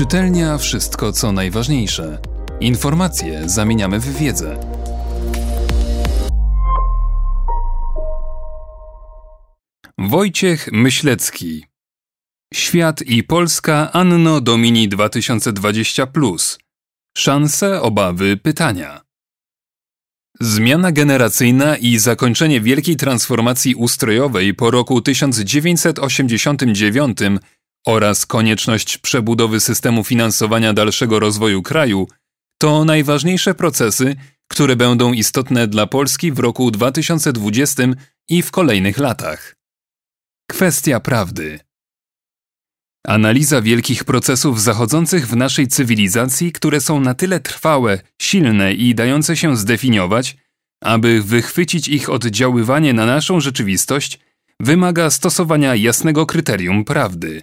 Czytelnia wszystko co najważniejsze. Informacje zamieniamy w wiedzę. Wojciech Myślecki Świat i Polska Anno Domini 2020 Szanse, obawy, pytania. Zmiana generacyjna i zakończenie wielkiej transformacji ustrojowej po roku 1989 oraz konieczność przebudowy systemu finansowania dalszego rozwoju kraju to najważniejsze procesy, które będą istotne dla Polski w roku 2020 i w kolejnych latach. Kwestia prawdy. Analiza wielkich procesów zachodzących w naszej cywilizacji, które są na tyle trwałe, silne i dające się zdefiniować, aby wychwycić ich oddziaływanie na naszą rzeczywistość, wymaga stosowania jasnego kryterium prawdy.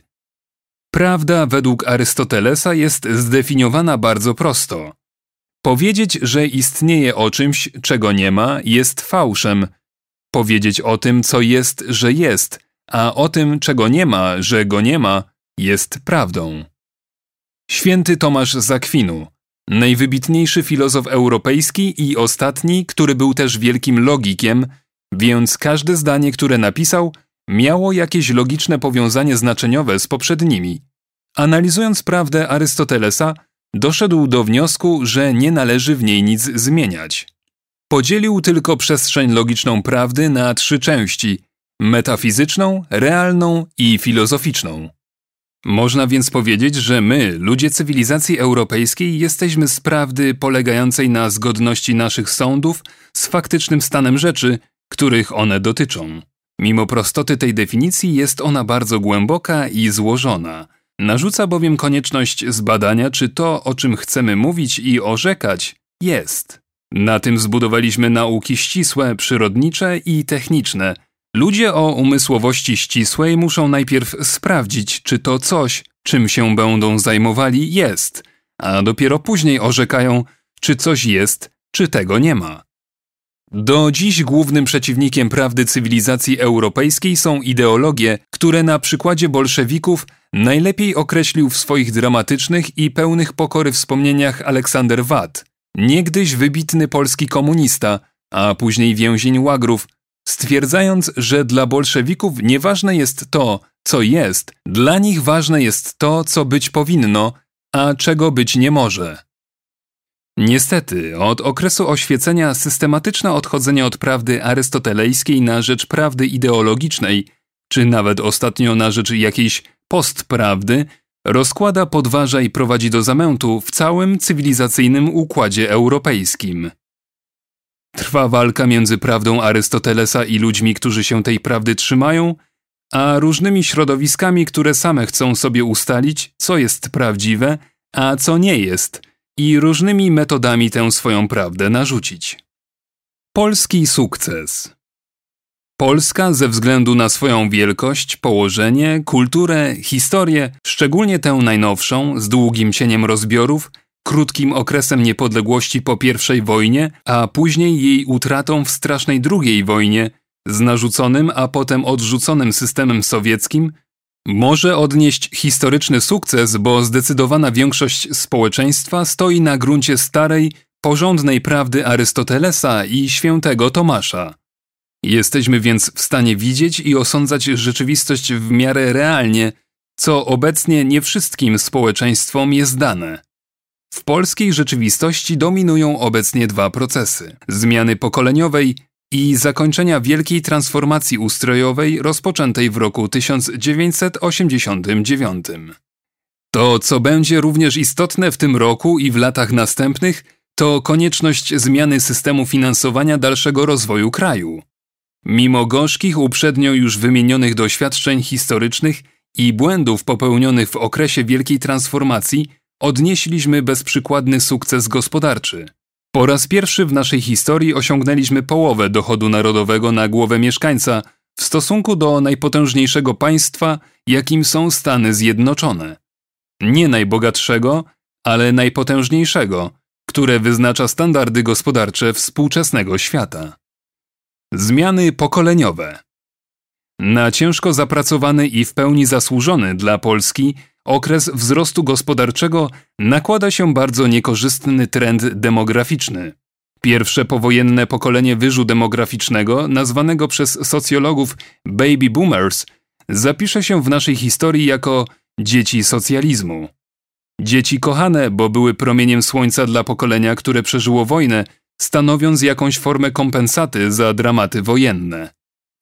Prawda według Arystotelesa jest zdefiniowana bardzo prosto. Powiedzieć, że istnieje o czymś, czego nie ma, jest fałszem. Powiedzieć o tym, co jest, że jest, a o tym, czego nie ma, że go nie ma, jest prawdą. Święty Tomasz Zakwinu, najwybitniejszy filozof europejski i ostatni, który był też wielkim logikiem, więc każde zdanie, które napisał, miało jakieś logiczne powiązanie znaczeniowe z poprzednimi. Analizując prawdę Arystotelesa, doszedł do wniosku, że nie należy w niej nic zmieniać. Podzielił tylko przestrzeń logiczną prawdy na trzy części: metafizyczną, realną i filozoficzną. Można więc powiedzieć, że my, ludzie cywilizacji europejskiej, jesteśmy z prawdy polegającej na zgodności naszych sądów z faktycznym stanem rzeczy, których one dotyczą. Mimo prostoty tej definicji jest ona bardzo głęboka i złożona. Narzuca bowiem konieczność zbadania, czy to, o czym chcemy mówić i orzekać, jest. Na tym zbudowaliśmy nauki ścisłe, przyrodnicze i techniczne – Ludzie o umysłowości ścisłej muszą najpierw sprawdzić, czy to coś, czym się będą zajmowali, jest, a dopiero później orzekają, czy coś jest, czy tego nie ma. Do dziś głównym przeciwnikiem prawdy cywilizacji europejskiej są ideologie, które na przykładzie bolszewików najlepiej określił w swoich dramatycznych i pełnych pokory wspomnieniach Aleksander Watt, niegdyś wybitny polski komunista, a później więzień łagrów, stwierdzając, że dla bolszewików nieważne jest to, co jest, dla nich ważne jest to, co być powinno, a czego być nie może. Niestety, od okresu oświecenia systematyczne odchodzenie od prawdy arystotelejskiej na rzecz prawdy ideologicznej, czy nawet ostatnio na rzecz jakiejś postprawdy, rozkłada, podważa i prowadzi do zamętu w całym cywilizacyjnym układzie europejskim. Trwa walka między prawdą Arystotelesa i ludźmi, którzy się tej prawdy trzymają, a różnymi środowiskami, które same chcą sobie ustalić, co jest prawdziwe, a co nie jest, i różnymi metodami tę swoją prawdę narzucić. Polski sukces Polska ze względu na swoją wielkość, położenie, kulturę, historię, szczególnie tę najnowszą, z długim cieniem rozbiorów, krótkim okresem niepodległości po I wojnie, a później jej utratą w strasznej II wojnie, z narzuconym, a potem odrzuconym systemem sowieckim, może odnieść historyczny sukces, bo zdecydowana większość społeczeństwa stoi na gruncie starej, porządnej prawdy Arystotelesa i świętego Tomasza. Jesteśmy więc w stanie widzieć i osądzać rzeczywistość w miarę realnie, co obecnie nie wszystkim społeczeństwom jest dane. W polskiej rzeczywistości dominują obecnie dwa procesy: zmiany pokoleniowej i zakończenia wielkiej transformacji ustrojowej rozpoczętej w roku 1989. To, co będzie również istotne w tym roku i w latach następnych, to konieczność zmiany systemu finansowania dalszego rozwoju kraju. Mimo gorzkich uprzednio już wymienionych doświadczeń historycznych i błędów popełnionych w okresie wielkiej transformacji, odnieśliśmy bezprzykładny sukces gospodarczy. Po raz pierwszy w naszej historii osiągnęliśmy połowę dochodu narodowego na głowę mieszkańca w stosunku do najpotężniejszego państwa, jakim są Stany Zjednoczone. Nie najbogatszego, ale najpotężniejszego, które wyznacza standardy gospodarcze współczesnego świata. Zmiany pokoleniowe. Na ciężko zapracowany i w pełni zasłużony dla Polski okres wzrostu gospodarczego nakłada się bardzo niekorzystny trend demograficzny. Pierwsze powojenne pokolenie wyżu demograficznego, nazwanego przez socjologów baby boomers, zapisze się w naszej historii jako dzieci socjalizmu. Dzieci kochane, bo były promieniem słońca dla pokolenia, które przeżyło wojnę, stanowiąc jakąś formę kompensaty za dramaty wojenne.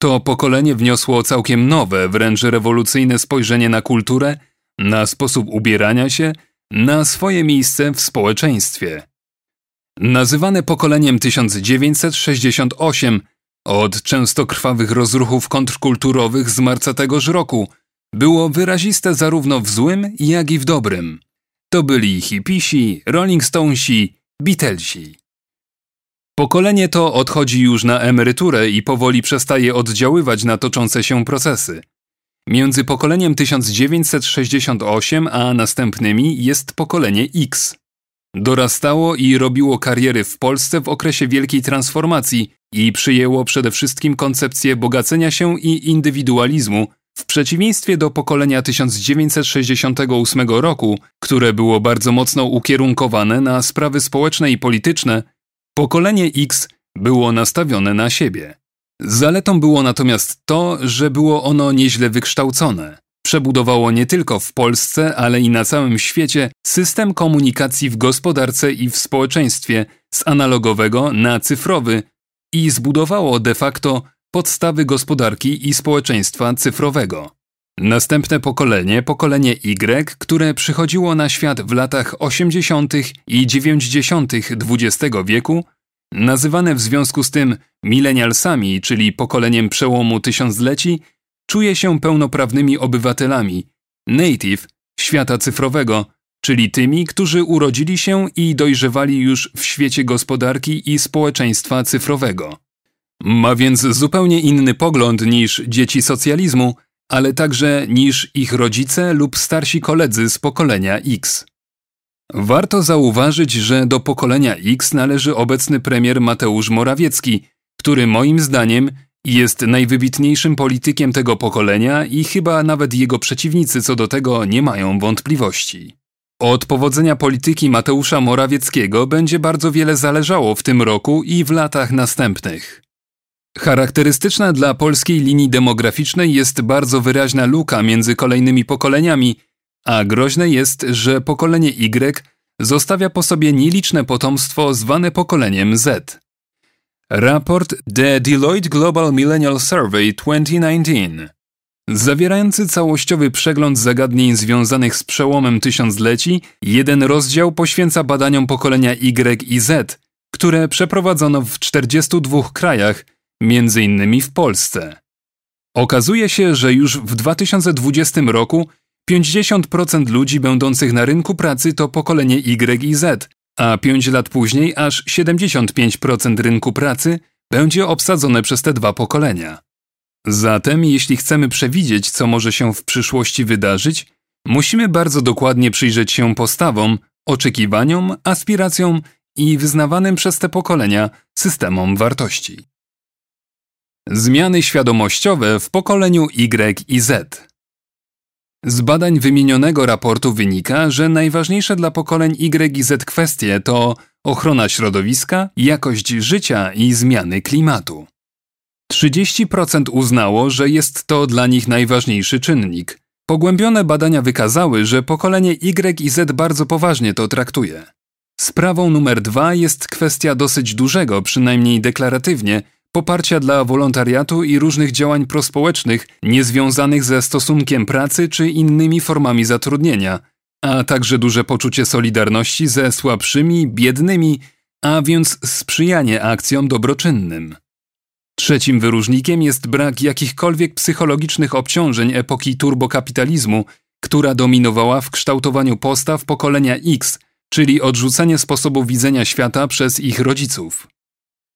To pokolenie wniosło całkiem nowe, wręcz rewolucyjne spojrzenie na kulturę, na sposób ubierania się, na swoje miejsce w społeczeństwie. Nazywane pokoleniem 1968 od często krwawych rozruchów kontrkulturowych z marca tegoż roku było wyraziste zarówno w złym, jak i w dobrym. To byli hipisi, Rolling Stonesi, Beatlesi. Pokolenie to odchodzi już na emeryturę i powoli przestaje oddziaływać na toczące się procesy. Między pokoleniem 1968 a następnymi jest pokolenie X. Dorastało i robiło kariery w Polsce w okresie wielkiej transformacji i przyjęło przede wszystkim koncepcję bogacenia się i indywidualizmu, w przeciwieństwie do pokolenia 1968 roku, które było bardzo mocno ukierunkowane na sprawy społeczne i polityczne, pokolenie X było nastawione na siebie. Zaletą było natomiast to, że było ono nieźle wykształcone. Przebudowało nie tylko w Polsce, ale i na całym świecie system komunikacji w gospodarce i w społeczeństwie z analogowego na cyfrowy i zbudowało de facto podstawy gospodarki i społeczeństwa cyfrowego. Następne pokolenie, pokolenie Y, które przychodziło na świat w latach 80. i 90. XX wieku, nazywane w związku z tym milenialsami, czyli pokoleniem przełomu tysiącleci, czuje się pełnoprawnymi obywatelami, native, świata cyfrowego, czyli tymi, którzy urodzili się i dojrzewali już w świecie gospodarki i społeczeństwa cyfrowego. Ma więc zupełnie inny pogląd niż dzieci socjalizmu, ale także niż ich rodzice lub starsi koledzy z pokolenia X. Warto zauważyć, że do pokolenia X należy obecny premier Mateusz Morawiecki, który moim zdaniem jest najwybitniejszym politykiem tego pokolenia i chyba nawet jego przeciwnicy co do tego nie mają wątpliwości. Od powodzenia polityki Mateusza Morawieckiego będzie bardzo wiele zależało w tym roku i w latach następnych. Charakterystyczna dla polskiej linii demograficznej jest bardzo wyraźna luka między kolejnymi pokoleniami, a groźne jest, że pokolenie Y zostawia po sobie nieliczne potomstwo zwane pokoleniem Z. Raport The Deloitte Global Millennial Survey 2019 Zawierający całościowy przegląd zagadnień związanych z przełomem tysiącleci, jeden rozdział poświęca badaniom pokolenia Y i Z, które przeprowadzono w 42 krajach – innymi w Polsce. Okazuje się, że już w 2020 roku 50% ludzi będących na rynku pracy to pokolenie Y i Z, a 5 lat później aż 75% rynku pracy będzie obsadzone przez te dwa pokolenia. Zatem, jeśli chcemy przewidzieć, co może się w przyszłości wydarzyć, musimy bardzo dokładnie przyjrzeć się postawom, oczekiwaniom, aspiracjom i wyznawanym przez te pokolenia systemom wartości. Zmiany świadomościowe w pokoleniu Y i Z. Z badań wymienionego raportu wynika, że najważniejsze dla pokoleń Y i Z kwestie to ochrona środowiska, jakość życia i zmiany klimatu. 30% uznało, że jest to dla nich najważniejszy czynnik. Pogłębione badania wykazały, że pokolenie Y i Z bardzo poważnie to traktuje. Sprawą numer dwa jest kwestia dosyć dużego, przynajmniej deklaratywnie, poparcia dla wolontariatu i różnych działań prospołecznych niezwiązanych ze stosunkiem pracy czy innymi formami zatrudnienia, a także duże poczucie solidarności ze słabszymi, biednymi, a więc sprzyjanie akcjom dobroczynnym. Trzecim wyróżnikiem jest brak jakichkolwiek psychologicznych obciążeń epoki turbokapitalizmu, która dominowała w kształtowaniu postaw pokolenia X, czyli odrzucenie sposobu widzenia świata przez ich rodziców.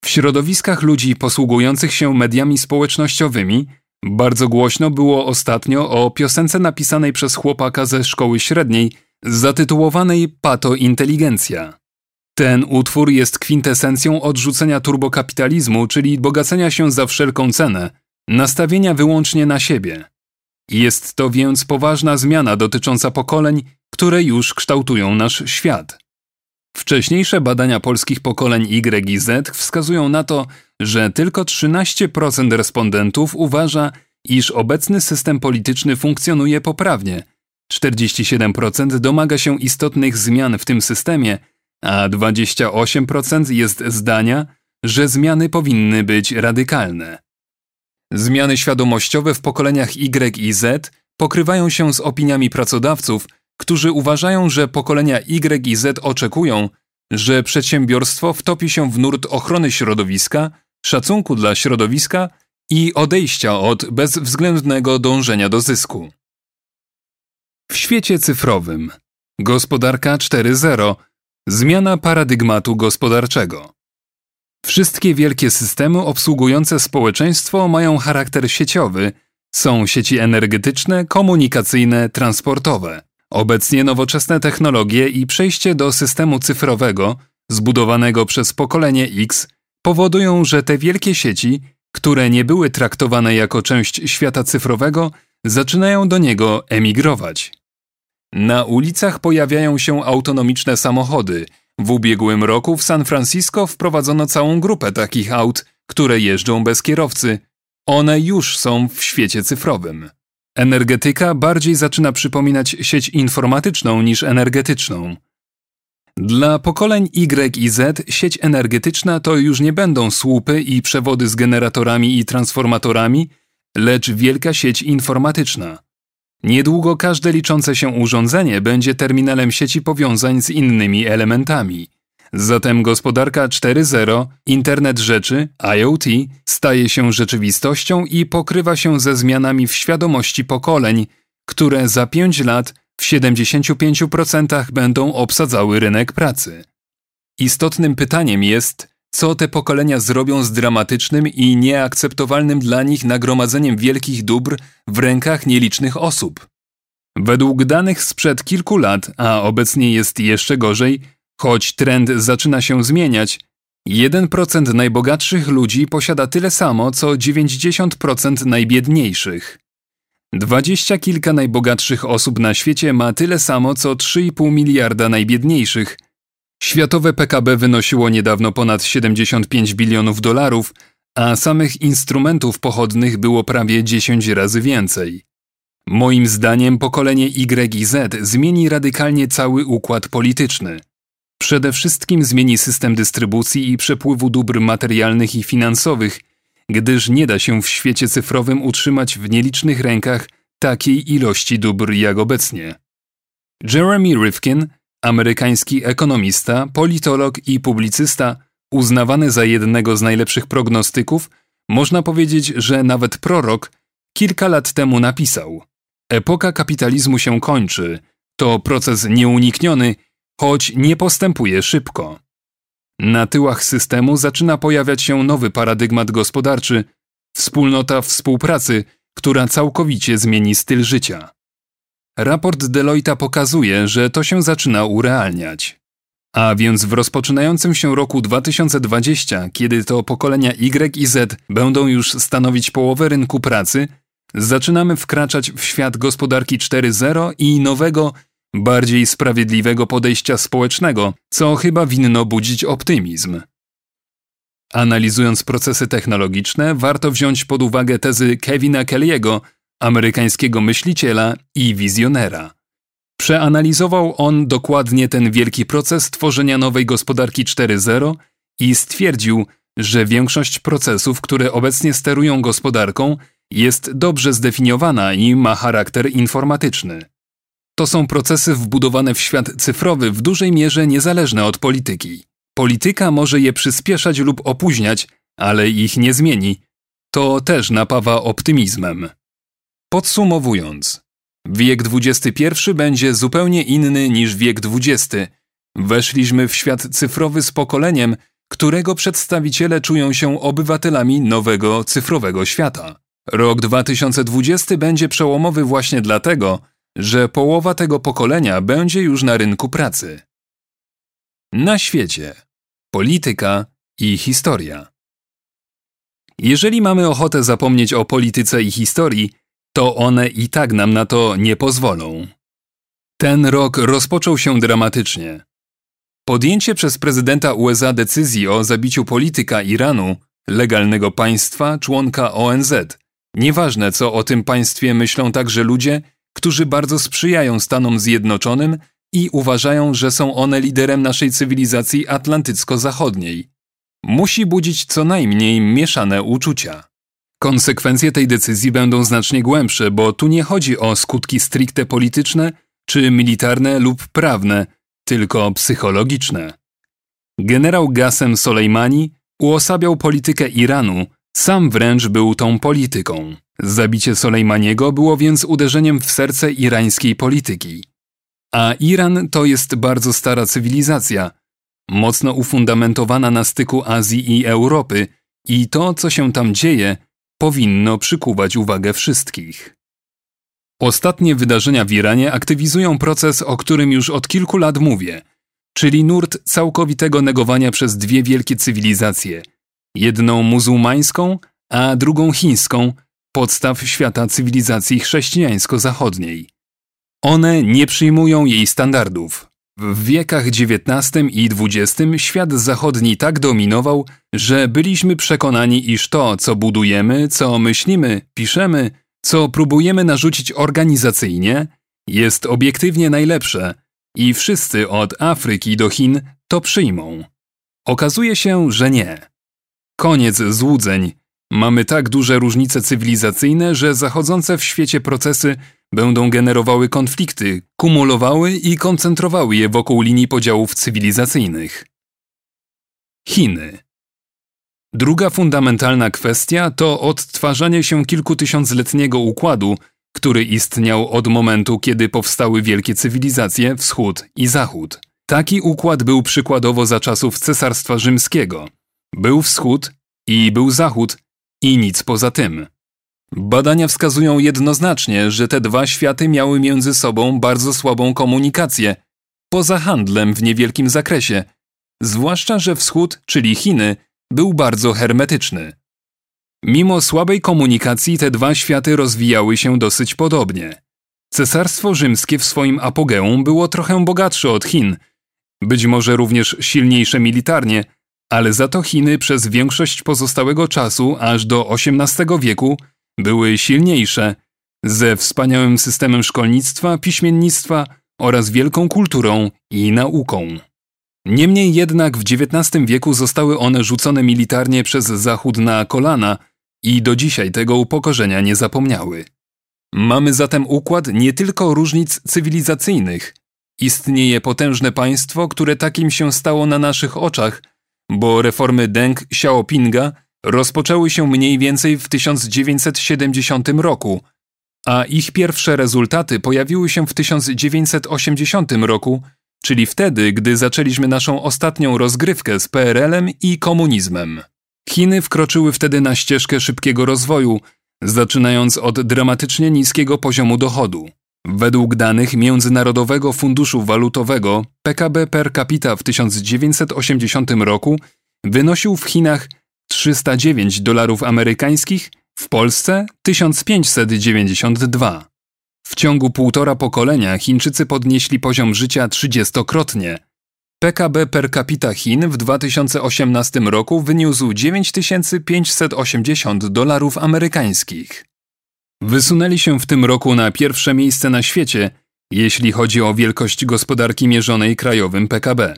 W środowiskach ludzi posługujących się mediami społecznościowymi bardzo głośno było ostatnio o piosence napisanej przez chłopaka ze szkoły średniej zatytułowanej Pato Inteligencja. Ten utwór jest kwintesencją odrzucenia turbokapitalizmu, czyli bogacenia się za wszelką cenę, nastawienia wyłącznie na siebie. Jest to więc poważna zmiana dotycząca pokoleń, które już kształtują nasz świat. Wcześniejsze badania polskich pokoleń Y i Z wskazują na to, że tylko 13% respondentów uważa, iż obecny system polityczny funkcjonuje poprawnie, 47% domaga się istotnych zmian w tym systemie, a 28% jest zdania, że zmiany powinny być radykalne. Zmiany świadomościowe w pokoleniach Y i Z pokrywają się z opiniami pracodawców, którzy uważają, że pokolenia Y i Z oczekują, że przedsiębiorstwo wtopi się w nurt ochrony środowiska, szacunku dla środowiska i odejścia od bezwzględnego dążenia do zysku. W świecie cyfrowym Gospodarka 4.0 Zmiana paradygmatu gospodarczego. Wszystkie wielkie systemy obsługujące społeczeństwo mają charakter sieciowy, są sieci energetyczne, komunikacyjne, transportowe. Obecnie nowoczesne technologie i przejście do systemu cyfrowego, zbudowanego przez pokolenie X, powodują, że te wielkie sieci, które nie były traktowane jako część świata cyfrowego, zaczynają do niego emigrować. Na ulicach pojawiają się autonomiczne samochody. W ubiegłym roku w San Francisco wprowadzono całą grupę takich aut, które jeżdżą bez kierowcy. One już są w świecie cyfrowym. Energetyka bardziej zaczyna przypominać sieć informatyczną niż energetyczną. Dla pokoleń Y i Z sieć energetyczna to już nie będą słupy i przewody z generatorami i transformatorami, lecz wielka sieć informatyczna. Niedługo każde liczące się urządzenie będzie terminalem sieci powiązań z innymi elementami. Zatem gospodarka 4.0, internet rzeczy, IoT, staje się rzeczywistością i pokrywa się ze zmianami w świadomości pokoleń, które za 5 lat w 75% będą obsadzały rynek pracy. Istotnym pytaniem jest, co te pokolenia zrobią z dramatycznym i nieakceptowalnym dla nich nagromadzeniem wielkich dóbr w rękach nielicznych osób? Według danych sprzed kilku lat, a obecnie jest jeszcze gorzej, choć trend zaczyna się zmieniać, 1% najbogatszych ludzi posiada tyle samo, co 90% najbiedniejszych. Dwadzieścia kilka najbogatszych osób na świecie ma tyle samo, co 3,5 miliarda najbiedniejszych – Światowe PKB wynosiło niedawno ponad 75 bilionów dolarów, a samych instrumentów pochodnych było prawie 10 razy więcej. Moim zdaniem pokolenie Y i Z zmieni radykalnie cały układ polityczny. Przede wszystkim zmieni system dystrybucji i przepływu dóbr materialnych i finansowych, gdyż nie da się w świecie cyfrowym utrzymać w nielicznych rękach takiej ilości dóbr jak obecnie. Jeremy Rifkin – Amerykański ekonomista, politolog i publicysta, uznawany za jednego z najlepszych prognostyków, można powiedzieć, że nawet prorok kilka lat temu napisał: Epoka kapitalizmu się kończy, to proces nieunikniony, choć nie postępuje szybko. Na tyłach systemu zaczyna pojawiać się nowy paradygmat gospodarczy wspólnota współpracy, która całkowicie zmieni styl życia. Raport Deloitte pokazuje, że to się zaczyna urealniać. A więc w rozpoczynającym się roku 2020, kiedy to pokolenia Y i Z będą już stanowić połowę rynku pracy, zaczynamy wkraczać w świat gospodarki 4.0 i nowego, bardziej sprawiedliwego podejścia społecznego, co chyba winno budzić optymizm. Analizując procesy technologiczne, warto wziąć pod uwagę tezy Kevina Kelly'ego, amerykańskiego myśliciela i wizjonera. Przeanalizował on dokładnie ten wielki proces tworzenia nowej gospodarki 4.0 i stwierdził, że większość procesów, które obecnie sterują gospodarką, jest dobrze zdefiniowana i ma charakter informatyczny. To są procesy wbudowane w świat cyfrowy w dużej mierze niezależne od polityki. Polityka może je przyspieszać lub opóźniać, ale ich nie zmieni. To też napawa optymizmem. Podsumowując, wiek XXI będzie zupełnie inny niż wiek XX. Weszliśmy w świat cyfrowy z pokoleniem, którego przedstawiciele czują się obywatelami nowego cyfrowego świata. Rok 2020 będzie przełomowy właśnie dlatego, że połowa tego pokolenia będzie już na rynku pracy. Na świecie polityka i historia. Jeżeli mamy ochotę zapomnieć o polityce i historii, to one i tak nam na to nie pozwolą. Ten rok rozpoczął się dramatycznie. Podjęcie przez prezydenta USA decyzji o zabiciu polityka Iranu, legalnego państwa, członka ONZ. Nieważne, co o tym państwie myślą także ludzie, którzy bardzo sprzyjają Stanom Zjednoczonym i uważają, że są one liderem naszej cywilizacji atlantycko-zachodniej. Musi budzić co najmniej mieszane uczucia. Konsekwencje tej decyzji będą znacznie głębsze, bo tu nie chodzi o skutki stricte polityczne czy militarne lub prawne, tylko psychologiczne. Generał Gasem Soleimani uosabiał politykę Iranu, sam wręcz był tą polityką. Zabicie Soleimaniego było więc uderzeniem w serce irańskiej polityki. A Iran to jest bardzo stara cywilizacja, mocno ufundamentowana na styku Azji i Europy i to, co się tam dzieje, powinno przykuwać uwagę wszystkich. Ostatnie wydarzenia w Iranie aktywizują proces, o którym już od kilku lat mówię, czyli nurt całkowitego negowania przez dwie wielkie cywilizacje, jedną muzułmańską, a drugą chińską, podstaw świata cywilizacji chrześcijańsko-zachodniej. One nie przyjmują jej standardów. W wiekach XIX i XX świat zachodni tak dominował, że byliśmy przekonani, iż to, co budujemy, co myślimy, piszemy, co próbujemy narzucić organizacyjnie, jest obiektywnie najlepsze i wszyscy od Afryki do Chin to przyjmą. Okazuje się, że nie. Koniec złudzeń. Mamy tak duże różnice cywilizacyjne, że zachodzące w świecie procesy będą generowały konflikty, kumulowały i koncentrowały je wokół linii podziałów cywilizacyjnych. Chiny. Druga fundamentalna kwestia to odtwarzanie się kilkutysiącletniego układu, który istniał od momentu, kiedy powstały wielkie cywilizacje Wschód i Zachód. Taki układ był przykładowo za czasów Cesarstwa Rzymskiego. Był Wschód i był Zachód i nic poza tym. Badania wskazują jednoznacznie, że te dwa światy miały między sobą bardzo słabą komunikację, poza handlem w niewielkim zakresie, zwłaszcza że Wschód, czyli Chiny, był bardzo hermetyczny. Mimo słabej komunikacji te dwa światy rozwijały się dosyć podobnie. Cesarstwo rzymskie w swoim apogeum było trochę bogatsze od Chin, być może również silniejsze militarnie, ale za to Chiny przez większość pozostałego czasu, aż do XVIII wieku, były silniejsze, ze wspaniałym systemem szkolnictwa, piśmiennictwa oraz wielką kulturą i nauką. Niemniej jednak w XIX wieku zostały one rzucone militarnie przez Zachód na kolana i do dzisiaj tego upokorzenia nie zapomniały. Mamy zatem układ nie tylko różnic cywilizacyjnych. Istnieje potężne państwo, które takim się stało na naszych oczach, bo reformy Deng Xiaopinga rozpoczęły się mniej więcej w 1970 roku, a ich pierwsze rezultaty pojawiły się w 1980 roku, czyli wtedy, gdy zaczęliśmy naszą ostatnią rozgrywkę z PRL-em i komunizmem. Chiny wkroczyły wtedy na ścieżkę szybkiego rozwoju, zaczynając od dramatycznie niskiego poziomu dochodu. Według danych Międzynarodowego Funduszu Walutowego PKB per capita w 1980 roku wynosił w Chinach 309 dolarów amerykańskich, w Polsce 1592. W ciągu półtora pokolenia Chińczycy podnieśli poziom życia trzydziestokrotnie. PKB per capita Chin w 2018 roku wyniósł 9580 dolarów amerykańskich. Wysunęli się w tym roku na pierwsze miejsce na świecie, jeśli chodzi o wielkość gospodarki mierzonej krajowym PKB.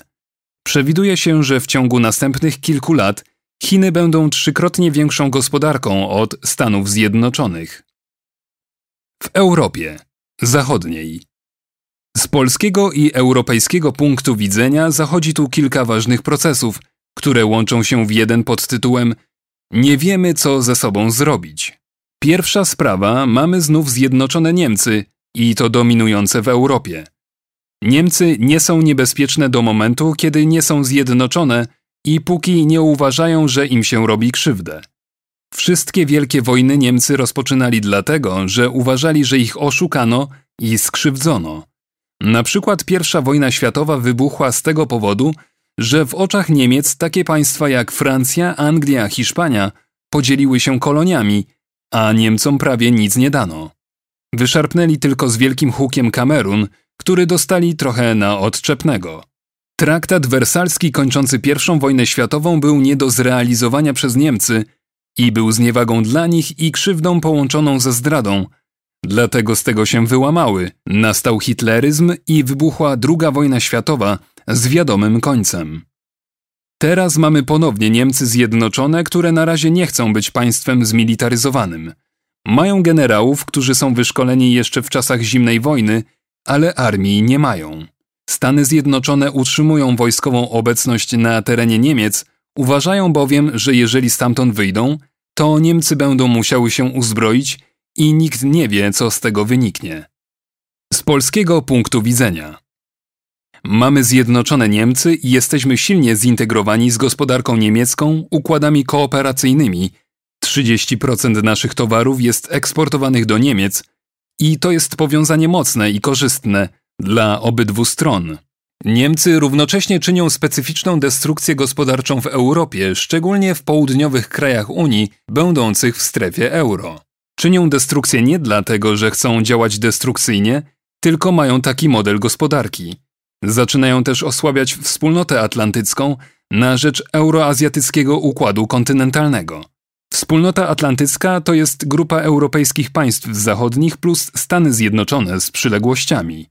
Przewiduje się, że w ciągu następnych kilku lat Chiny będą trzykrotnie większą gospodarką od Stanów Zjednoczonych. W Europie Zachodniej z polskiego i europejskiego punktu widzenia zachodzi tu kilka ważnych procesów, które łączą się w jeden pod tytułem Nie wiemy, co ze sobą zrobić. Pierwsza sprawa mamy znów Zjednoczone Niemcy i to dominujące w Europie. Niemcy nie są niebezpieczne do momentu, kiedy nie są zjednoczone i póki nie uważają, że im się robi krzywdę. Wszystkie wielkie wojny Niemcy rozpoczynali dlatego, że uważali, że ich oszukano i skrzywdzono. Na przykład I wojna światowa wybuchła z tego powodu, że w oczach Niemiec takie państwa jak Francja, Anglia, Hiszpania podzieliły się koloniami, a Niemcom prawie nic nie dano. Wyszarpnęli tylko z wielkim hukiem Kamerun, który dostali trochę na odczepnego. Traktat wersalski kończący I wojnę światową był nie do zrealizowania przez Niemcy i był zniewagą dla nich i krzywdą połączoną ze zdradą. Dlatego z tego się wyłamały. Nastał hitleryzm i wybuchła II wojna światowa z wiadomym końcem. Teraz mamy ponownie Niemcy zjednoczone, które na razie nie chcą być państwem zmilitaryzowanym. Mają generałów, którzy są wyszkoleni jeszcze w czasach zimnej wojny, ale armii nie mają. Stany Zjednoczone utrzymują wojskową obecność na terenie Niemiec, uważają bowiem, że jeżeli stamtąd wyjdą, to Niemcy będą musiały się uzbroić i nikt nie wie, co z tego wyniknie. Z polskiego punktu widzenia. Mamy zjednoczone Niemcy i jesteśmy silnie zintegrowani z gospodarką niemiecką, układami kooperacyjnymi. 30% naszych towarów jest eksportowanych do Niemiec i to jest powiązanie mocne i korzystne dla obydwu stron. Niemcy równocześnie czynią specyficzną destrukcję gospodarczą w Europie, szczególnie w południowych krajach Unii, będących w strefie euro. Czynią destrukcję nie dlatego, że chcą działać destrukcyjnie, tylko mają taki model gospodarki. Zaczynają też osłabiać wspólnotę atlantycką na rzecz euroazjatyckiego układu kontynentalnego. Wspólnota atlantycka to jest grupa europejskich państw zachodnich plus Stany Zjednoczone z przyległościami.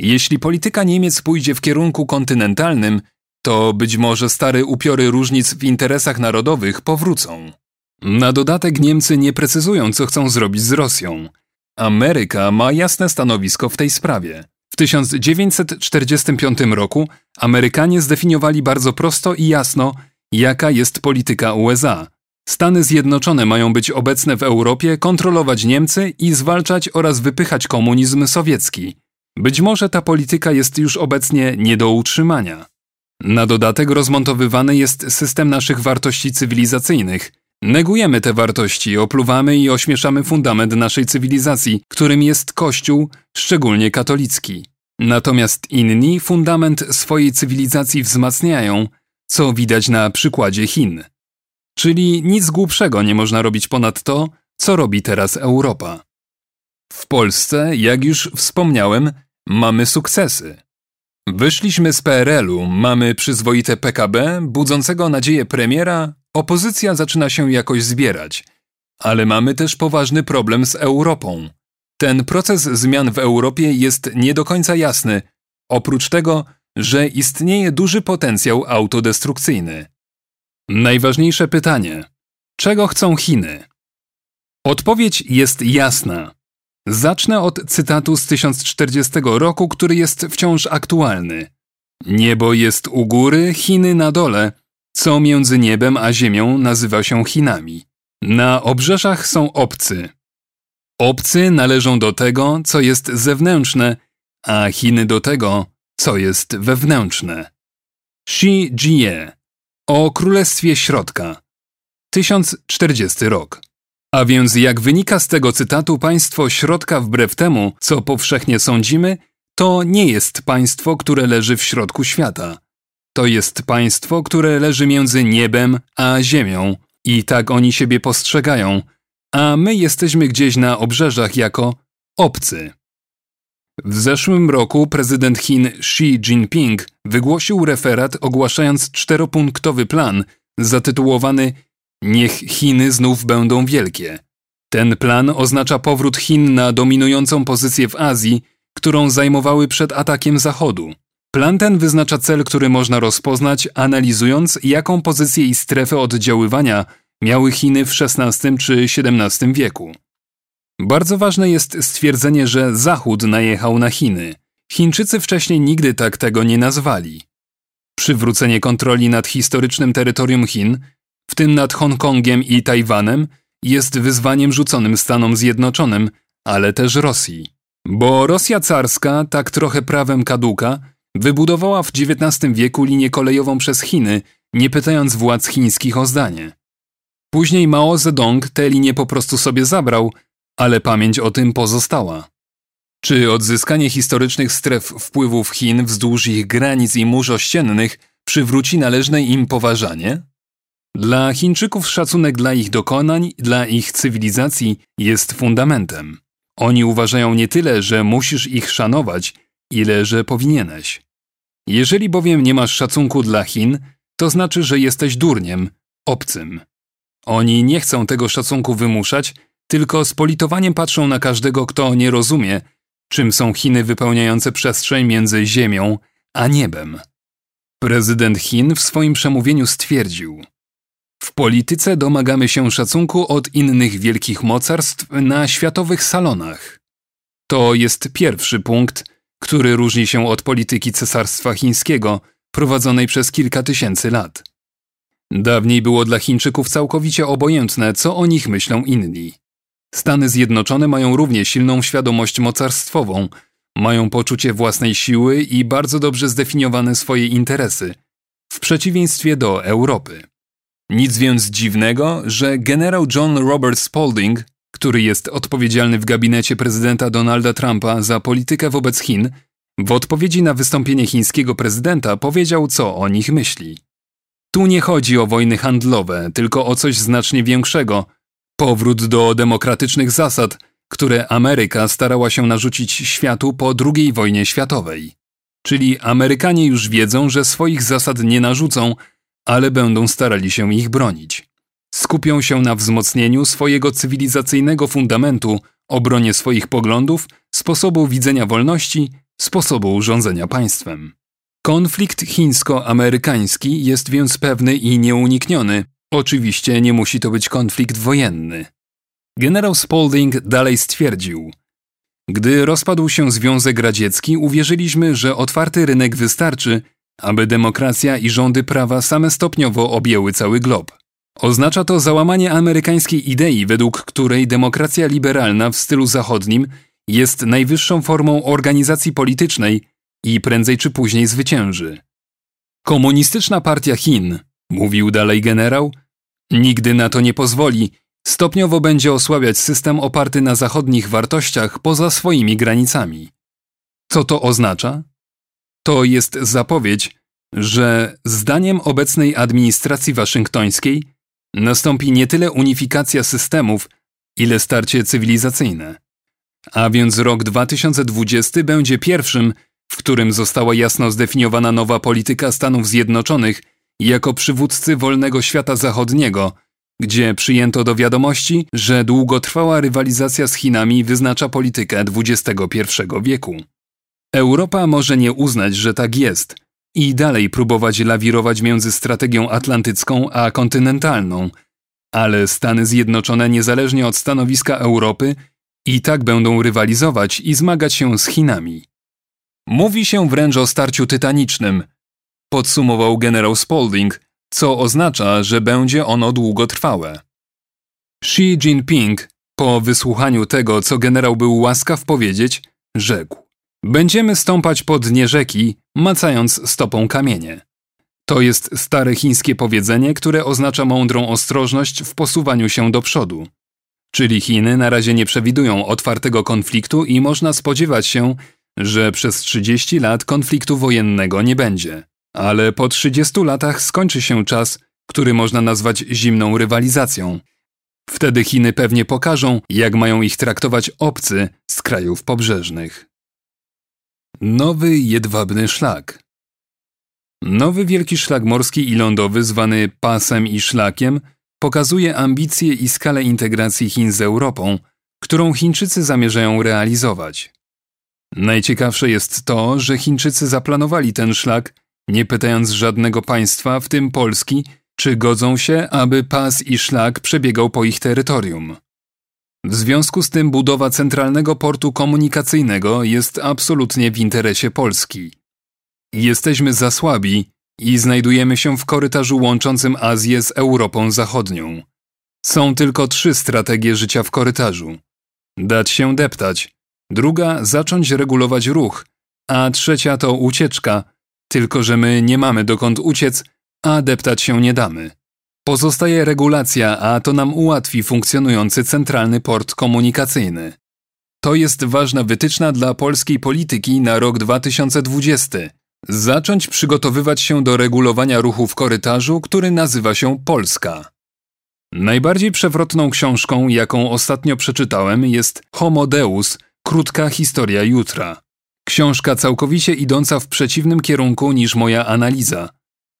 Jeśli polityka Niemiec pójdzie w kierunku kontynentalnym, to być może stare upiory różnic w interesach narodowych powrócą. Na dodatek Niemcy nie precyzują, co chcą zrobić z Rosją. Ameryka ma jasne stanowisko w tej sprawie. W 1945 roku Amerykanie zdefiniowali bardzo prosto i jasno, jaka jest polityka USA. Stany Zjednoczone mają być obecne w Europie, kontrolować Niemcy i zwalczać oraz wypychać komunizm sowiecki. Być może ta polityka jest już obecnie nie do utrzymania. Na dodatek rozmontowywany jest system naszych wartości cywilizacyjnych. Negujemy te wartości, opluwamy i ośmieszamy fundament naszej cywilizacji, którym jest Kościół, szczególnie katolicki. Natomiast inni fundament swojej cywilizacji wzmacniają, co widać na przykładzie Chin. Czyli nic głupszego nie można robić ponad to, co robi teraz Europa. W Polsce, jak już wspomniałem, mamy sukcesy. Wyszliśmy z PRL-u, mamy przyzwoite PKB, budzącego nadzieję premiera, opozycja zaczyna się jakoś zbierać. Ale mamy też poważny problem z Europą. Ten proces zmian w Europie jest nie do końca jasny, oprócz tego, że istnieje duży potencjał autodestrukcyjny. Najważniejsze pytanie: czego chcą Chiny? Odpowiedź jest jasna. Zacznę od cytatu z 1040 roku, który jest wciąż aktualny. Niebo jest u góry, Chiny na dole, co między niebem a ziemią nazywa się Chinami. Na obrzeżach są obcy. Obcy należą do tego, co jest zewnętrzne, a Chiny do tego, co jest wewnętrzne. Xi Jie o Królestwie Środka 1040 rok a więc jak wynika z tego cytatu, państwo środka wbrew temu, co powszechnie sądzimy, to nie jest państwo, które leży w środku świata. To jest państwo, które leży między niebem a ziemią i tak oni siebie postrzegają, a my jesteśmy gdzieś na obrzeżach jako obcy. W zeszłym roku prezydent Chin Xi Jinping wygłosił referat ogłaszając czteropunktowy plan zatytułowany Niech Chiny znów będą wielkie. Ten plan oznacza powrót Chin na dominującą pozycję w Azji, którą zajmowały przed atakiem Zachodu. Plan ten wyznacza cel, który można rozpoznać, analizując, jaką pozycję i strefę oddziaływania miały Chiny w XVI czy XVII wieku. Bardzo ważne jest stwierdzenie, że Zachód najechał na Chiny. Chińczycy wcześniej nigdy tak tego nie nazwali. Przywrócenie kontroli nad historycznym terytorium Chin w tym nad Hongkongiem i Tajwanem, jest wyzwaniem rzuconym Stanom Zjednoczonym, ale też Rosji. Bo Rosja carska, tak trochę prawem kaduka, wybudowała w XIX wieku linię kolejową przez Chiny, nie pytając władz chińskich o zdanie. Później Mao Zedong tę linię po prostu sobie zabrał, ale pamięć o tym pozostała. Czy odzyskanie historycznych stref wpływów Chin wzdłuż ich granic i mórz ościennych przywróci należne im poważanie? Dla Chińczyków szacunek dla ich dokonań, dla ich cywilizacji jest fundamentem. Oni uważają nie tyle, że musisz ich szanować, ile że powinieneś. Jeżeli bowiem nie masz szacunku dla Chin, to znaczy, że jesteś durniem, obcym. Oni nie chcą tego szacunku wymuszać, tylko z politowaniem patrzą na każdego, kto nie rozumie, czym są Chiny wypełniające przestrzeń między Ziemią a niebem. Prezydent Chin w swoim przemówieniu stwierdził: W polityce domagamy się szacunku od innych wielkich mocarstw na światowych salonach. To jest pierwszy punkt, który różni się od polityki cesarstwa chińskiego prowadzonej przez kilka tysięcy lat. Dawniej było dla Chińczyków całkowicie obojętne, co o nich myślą inni. Stany Zjednoczone mają równie silną świadomość mocarstwową, mają poczucie własnej siły i bardzo dobrze zdefiniowane swoje interesy, w przeciwieństwie do Europy. Nic więc dziwnego, że generał John Robert Spalding, który jest odpowiedzialny w gabinecie prezydenta Donalda Trumpa za politykę wobec Chin, w odpowiedzi na wystąpienie chińskiego prezydenta powiedział, co o nich myśli. Tu nie chodzi o wojny handlowe, tylko o coś znacznie większego powrót do demokratycznych zasad, które Ameryka starała się narzucić światu po II wojnie światowej. Czyli Amerykanie już wiedzą, że swoich zasad nie narzucą, ale będą starali się ich bronić. Skupią się na wzmocnieniu swojego cywilizacyjnego fundamentu, obronie swoich poglądów, sposobu widzenia wolności, sposobu rządzenia państwem. Konflikt chińsko-amerykański jest więc pewny i nieunikniony. Oczywiście nie musi to być konflikt wojenny. Generał Spalding dalej stwierdził: Gdy rozpadł się Związek Radziecki, uwierzyliśmy, że otwarty rynek wystarczy, aby demokracja i rządy prawa same stopniowo objęły cały glob. Oznacza to załamanie amerykańskiej idei, według której demokracja liberalna w stylu zachodnim jest najwyższą formą organizacji politycznej i prędzej czy później zwycięży. Komunistyczna partia Chin, mówił dalej generał, nigdy na to nie pozwoli, stopniowo będzie osłabiać system oparty na zachodnich wartościach poza swoimi granicami. Co to oznacza? To jest zapowiedź, że zdaniem obecnej administracji waszyngtońskiej nastąpi nie tyle unifikacja systemów, ile starcie cywilizacyjne. A więc rok 2020 będzie pierwszym, w którym została jasno zdefiniowana nowa polityka Stanów Zjednoczonych jako przywódcy wolnego świata zachodniego, gdzie przyjęto do wiadomości, że długotrwała rywalizacja z Chinami wyznacza politykę XXI wieku. Europa może nie uznać, że tak jest i dalej próbować lawirować między strategią atlantycką a kontynentalną, ale Stany Zjednoczone niezależnie od stanowiska Europy i tak będą rywalizować i zmagać się z Chinami. Mówi się wręcz o starciu tytanicznym, podsumował generał Spalding, co oznacza, że będzie ono długotrwałe. Xi Jinping, po wysłuchaniu tego, co generał był łaskaw powiedzieć, rzekł: Będziemy stąpać po dnie rzeki, macając stopą kamienie. To jest stare chińskie powiedzenie, które oznacza mądrą ostrożność w posuwaniu się do przodu. Czyli Chiny na razie nie przewidują otwartego konfliktu i można spodziewać się, że przez 30 lat konfliktu wojennego nie będzie. Ale po 30 latach skończy się czas, który można nazwać zimną rywalizacją. Wtedy Chiny pewnie pokażą, jak mają ich traktować obcy z krajów pobrzeżnych. Nowy jedwabny szlak Nowy wielki szlak morski i lądowy, zwany pasem i szlakiem, pokazuje ambicje i skalę integracji Chin z Europą, którą Chińczycy zamierzają realizować. Najciekawsze jest to, że Chińczycy zaplanowali ten szlak, nie pytając żadnego państwa, w tym Polski, czy godzą się, aby pas i szlak przebiegał po ich terytorium. W związku z tym budowa centralnego portu komunikacyjnego jest absolutnie w interesie Polski. Jesteśmy za słabi i znajdujemy się w korytarzu łączącym Azję z Europą Zachodnią. Są tylko trzy strategie życia w korytarzu. Dać się deptać, druga zacząć regulować ruch, a trzecia to ucieczka, tylko że my nie mamy dokąd uciec, a deptać się nie damy. Pozostaje regulacja, a to nam ułatwi funkcjonujący centralny port komunikacyjny. To jest ważna wytyczna dla polskiej polityki na rok 2020. Zacząć przygotowywać się do regulowania ruchu w korytarzu, który nazywa się Polska. Najbardziej przewrotną książką, jaką ostatnio przeczytałem, jest Homo Deus Krótka historia jutra. Książka całkowicie idąca w przeciwnym kierunku niż moja analiza.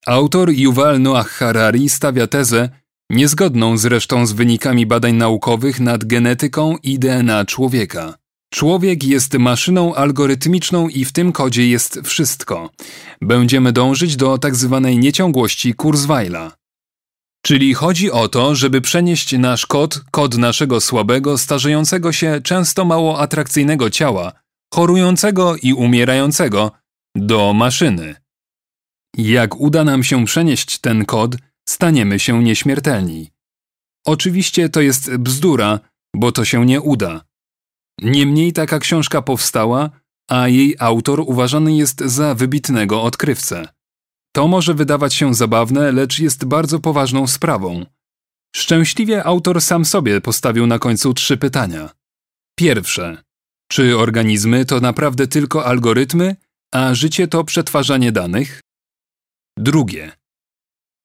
Autor Yuval Noah Harari stawia tezę, niezgodną zresztą z wynikami badań naukowych nad genetyką i DNA człowieka. Człowiek jest maszyną algorytmiczną i w tym kodzie jest wszystko. Będziemy dążyć do tzw. Tak nieciągłości Kurzweila. Czyli chodzi o to, żeby przenieść nasz kod, kod naszego słabego, starzejącego się, często mało atrakcyjnego ciała, chorującego i umierającego, do maszyny. Jak uda nam się przenieść ten kod, staniemy się nieśmiertelni. Oczywiście to jest bzdura, bo to się nie uda. Niemniej taka książka powstała, a jej autor uważany jest za wybitnego odkrywcę. To może wydawać się zabawne, lecz jest bardzo poważną sprawą. Szczęśliwie autor sam sobie postawił na końcu trzy pytania. Pierwsze. Czy organizmy to naprawdę tylko algorytmy, a życie to przetwarzanie danych? Drugie.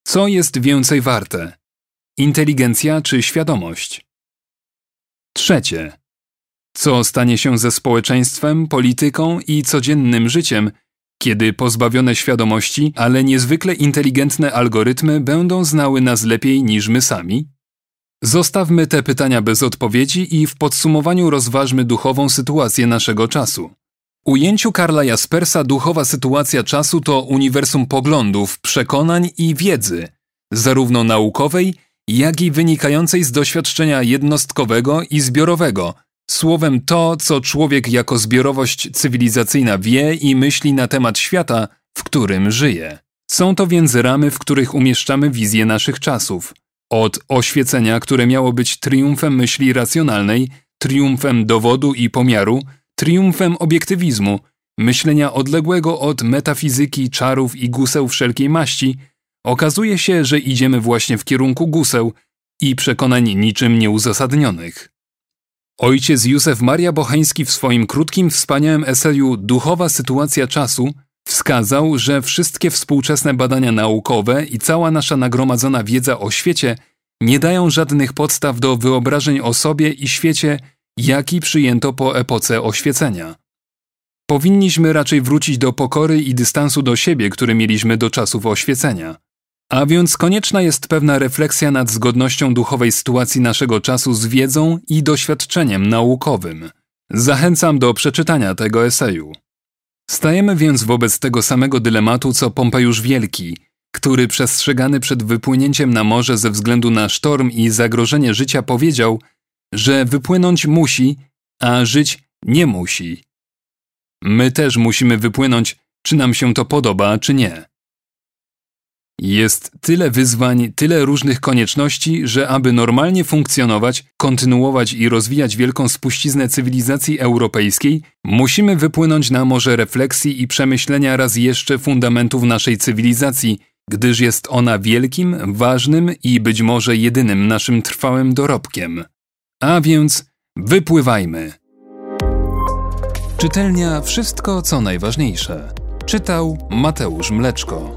Co jest więcej warte? Inteligencja czy świadomość? Trzecie. Co stanie się ze społeczeństwem, polityką i codziennym życiem, kiedy pozbawione świadomości, ale niezwykle inteligentne algorytmy będą znały nas lepiej niż my sami? Zostawmy te pytania bez odpowiedzi i w podsumowaniu rozważmy duchową sytuację naszego czasu. Ujęciu Karla Jaspersa duchowa sytuacja czasu to uniwersum poglądów, przekonań i wiedzy, zarówno naukowej, jak i wynikającej z doświadczenia jednostkowego i zbiorowego, słowem to, co człowiek jako zbiorowość cywilizacyjna wie i myśli na temat świata, w którym żyje. Są to więc ramy, w których umieszczamy wizję naszych czasów. Od oświecenia, które miało być triumfem myśli racjonalnej, triumfem dowodu i pomiaru, triumfem obiektywizmu, myślenia odległego od metafizyki, czarów i guseł wszelkiej maści, okazuje się, że idziemy właśnie w kierunku guseł i przekonań niczym nieuzasadnionych. Ojciec Józef Maria Bocheński w swoim krótkim, wspaniałym eseju Duchowa sytuacja czasu wskazał, że wszystkie współczesne badania naukowe i cała nasza nagromadzona wiedza o świecie nie dają żadnych podstaw do wyobrażeń o sobie i świecie jaki przyjęto po epoce oświecenia. Powinniśmy raczej wrócić do pokory i dystansu do siebie, który mieliśmy do czasów oświecenia. A więc konieczna jest pewna refleksja nad zgodnością duchowej sytuacji naszego czasu z wiedzą i doświadczeniem naukowym. Zachęcam do przeczytania tego eseju. Stajemy więc wobec tego samego dylematu co Pompejusz Wielki, który przestrzegany przed wypłynięciem na morze ze względu na sztorm i zagrożenie życia powiedział – że wypłynąć musi, a żyć nie musi. My też musimy wypłynąć, czy nam się to podoba, czy nie. Jest tyle wyzwań, tyle różnych konieczności, że aby normalnie funkcjonować, kontynuować i rozwijać wielką spuściznę cywilizacji europejskiej, musimy wypłynąć na morze refleksji i przemyślenia raz jeszcze fundamentów naszej cywilizacji, gdyż jest ona wielkim, ważnym i być może jedynym naszym trwałym dorobkiem. A więc wypływajmy. Czytelnia Wszystko co najważniejsze. Czytał Mateusz Mleczko.